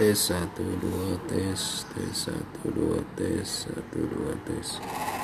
tes tudo dua tes tes tudo dua